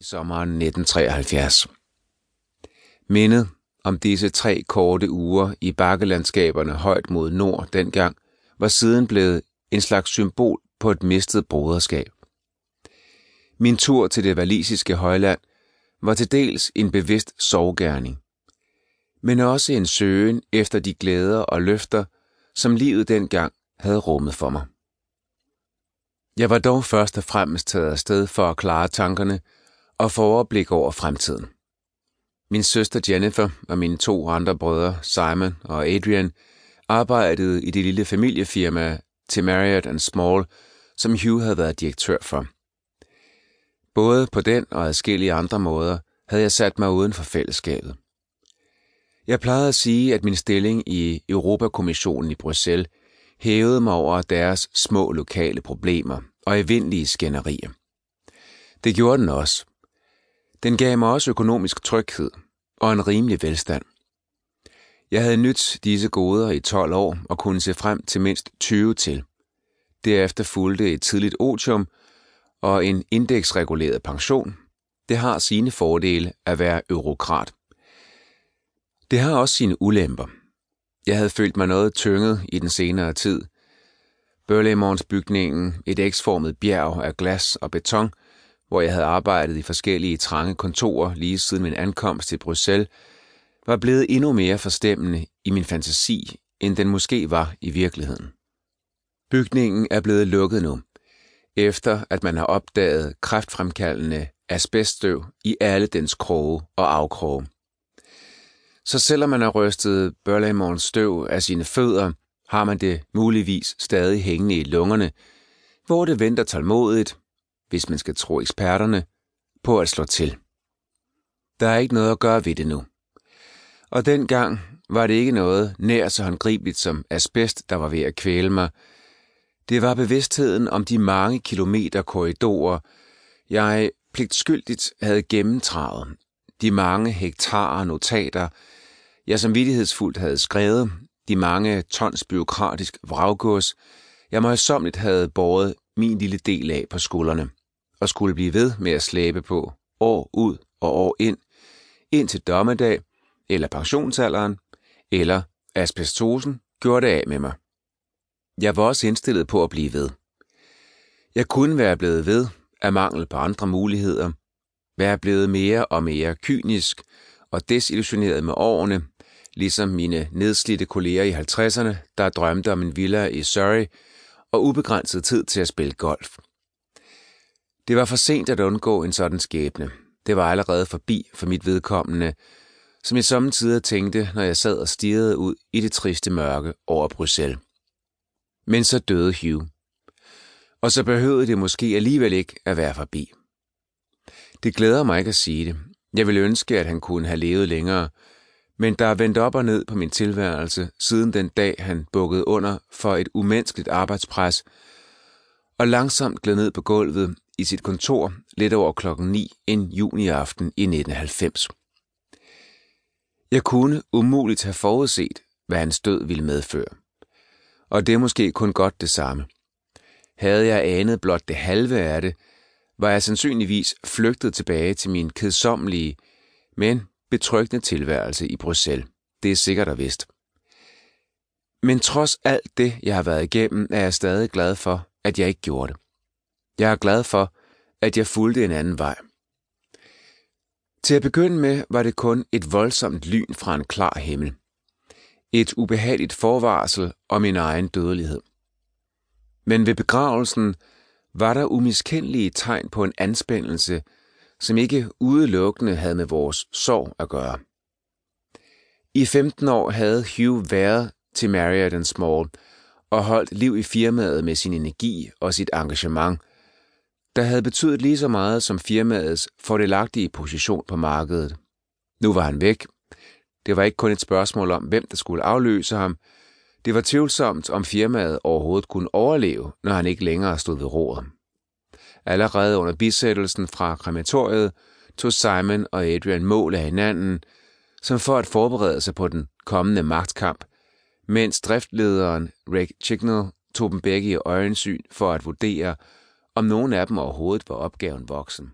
i sommeren 1973. Mindet om disse tre korte uger i bakkelandskaberne højt mod nord dengang, var siden blevet en slags symbol på et mistet broderskab. Min tur til det valisiske højland var til dels en bevidst sorggærning, men også en søgen efter de glæder og løfter, som livet dengang havde rummet for mig. Jeg var dog først og fremmest taget afsted for at klare tankerne og få overblik over fremtiden. Min søster Jennifer og mine to andre brødre, Simon og Adrian, arbejdede i det lille familiefirma til Marriott and Small, som Hugh havde været direktør for. Både på den og adskillige andre måder havde jeg sat mig uden for fællesskabet. Jeg plejede at sige, at min stilling i Europakommissionen i Bruxelles hævede mig over deres små lokale problemer og evindelige skænderier. Det gjorde den også. Den gav mig også økonomisk tryghed og en rimelig velstand. Jeg havde nydt disse goder i 12 år og kunne se frem til mindst 20 til. Derefter fulgte et tidligt otium og en indeksreguleret pension. Det har sine fordele at være eurokrat. Det har også sine ulemper. Jeg havde følt mig noget tynget i den senere tid. Burlemons bygningen, et eksformet bjerg af glas og beton, hvor jeg havde arbejdet i forskellige trange kontorer lige siden min ankomst til Bruxelles, var blevet endnu mere forstemmende i min fantasi, end den måske var i virkeligheden. Bygningen er blevet lukket nu, efter at man har opdaget kræftfremkaldende asbeststøv i alle dens kroge og afkroge. Så selvom man har rystet Burlemons støv af sine fødder, har man det muligvis stadig hængende i lungerne, hvor det venter tålmodigt, hvis man skal tro eksperterne, på at slå til. Der er ikke noget at gøre ved det nu. Og dengang var det ikke noget nær så håndgribeligt som asbest, der var ved at kvæle mig. Det var bevidstheden om de mange kilometer korridorer, jeg pligtskyldigt havde gennemtravet. De mange hektarer notater, jeg som vidtighedsfuldt havde skrevet, de mange tons byråkratisk vraggods, jeg møjsommeligt havde båret min lille del af på skuldrene, og skulle blive ved med at slæbe på, år ud og år ind, ind til dommedag, eller pensionsalderen, eller asbestosen gjorde det af med mig. Jeg var også indstillet på at blive ved. Jeg kunne være blevet ved af mangel på andre muligheder, være blevet mere og mere kynisk og desillusioneret med årene, ligesom mine nedslidte kolleger i 50'erne, der drømte om en villa i Surrey og ubegrænset tid til at spille golf. Det var for sent at undgå en sådan skæbne. Det var allerede forbi for mit vedkommende, som jeg samtidig tænkte, når jeg sad og stirrede ud i det triste mørke over Bruxelles. Men så døde Hugh. Og så behøvede det måske alligevel ikke at være forbi. Det glæder mig ikke at sige det. Jeg ville ønske, at han kunne have levet længere, men der er vendt op og ned på min tilværelse, siden den dag han bukkede under for et umenneskeligt arbejdspres, og langsomt gled ned på gulvet i sit kontor lidt over klokken 9 en juniaften i 1990. Jeg kunne umuligt have forudset, hvad hans død ville medføre. Og det er måske kun godt det samme. Havde jeg anet blot det halve af det, var jeg sandsynligvis flygtet tilbage til min kedsommelige, men betryggende tilværelse i Bruxelles. Det er sikkert og vist. Men trods alt det, jeg har været igennem, er jeg stadig glad for, at jeg ikke gjorde det. Jeg er glad for, at jeg fulgte en anden vej. Til at begynde med var det kun et voldsomt lyn fra en klar himmel. Et ubehageligt forvarsel om min egen dødelighed. Men ved begravelsen var der umiskendelige tegn på en anspændelse, som ikke udelukkende havde med vores sorg at gøre. I 15 år havde Hugh været til Marriott Small og holdt liv i firmaet med sin energi og sit engagement, der havde betydet lige så meget som firmaets fordelagtige position på markedet. Nu var han væk. Det var ikke kun et spørgsmål om, hvem der skulle afløse ham. Det var tvivlsomt, om firmaet overhovedet kunne overleve, når han ikke længere stod ved roret. Allerede under bisættelsen fra krematoriet tog Simon og Adrian mål af hinanden, som for at forberede sig på den kommende magtkamp, mens driftlederen Rick Chignall tog dem begge i øjensyn for at vurdere, om nogen af dem overhovedet var opgaven voksen.